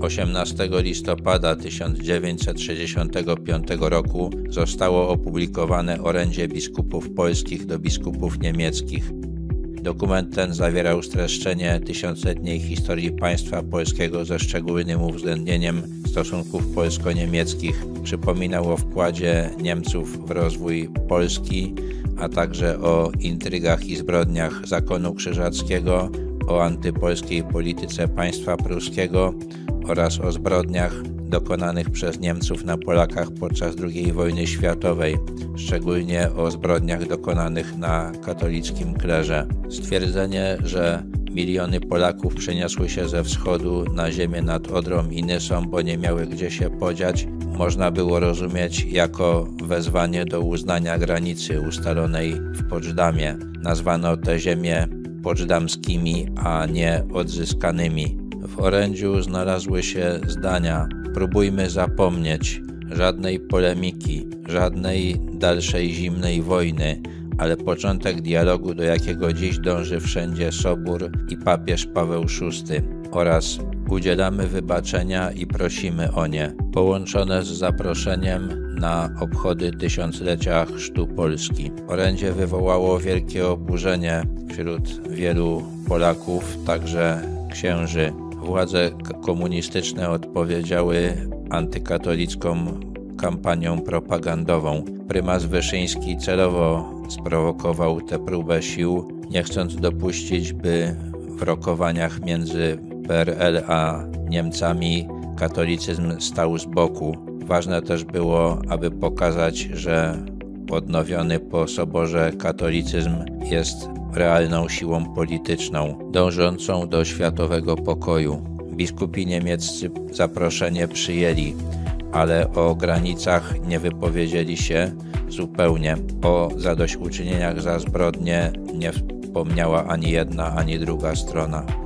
18 listopada 1965 roku zostało opublikowane orędzie biskupów polskich do biskupów niemieckich. Dokument ten zawierał streszczenie tysiącletniej historii państwa polskiego ze szczególnym uwzględnieniem stosunków polsko-niemieckich. Przypominał o wkładzie Niemców w rozwój Polski, a także o intrygach i zbrodniach zakonu krzyżackiego, o antypolskiej polityce państwa pruskiego oraz o zbrodniach dokonanych przez Niemców na Polakach podczas II wojny światowej, szczególnie o zbrodniach dokonanych na katolickim klerze. Stwierdzenie, że miliony Polaków przeniosły się ze wschodu na ziemię nad Odrą i Nysą, bo nie miały gdzie się podziać, można było rozumieć jako wezwanie do uznania granicy ustalonej w Poczdamie. Nazwano te ziemie poczdamskimi, a nie odzyskanymi. W orędziu znalazły się zdania: Próbujmy zapomnieć, żadnej polemiki, żadnej dalszej zimnej wojny, ale początek dialogu, do jakiego dziś dąży wszędzie Sobór i papież Paweł VI oraz udzielamy wybaczenia i prosimy o nie, połączone z zaproszeniem na obchody tysiąclecia chrztu Polski. Orędzie wywołało wielkie oburzenie wśród wielu Polaków, także księży. Władze komunistyczne odpowiedziały antykatolicką kampanią propagandową. Prymas Wyszyński celowo sprowokował tę próbę sił, nie chcąc dopuścić, by w rokowaniach między PRL a Niemcami katolicyzm stał z boku. Ważne też było, aby pokazać, że odnowiony po soborze katolicyzm jest realną siłą polityczną, dążącą do światowego pokoju. Biskupi niemieccy zaproszenie przyjęli, ale o granicach nie wypowiedzieli się zupełnie. O zadośćuczynieniach za zbrodnie nie wspomniała ani jedna, ani druga strona.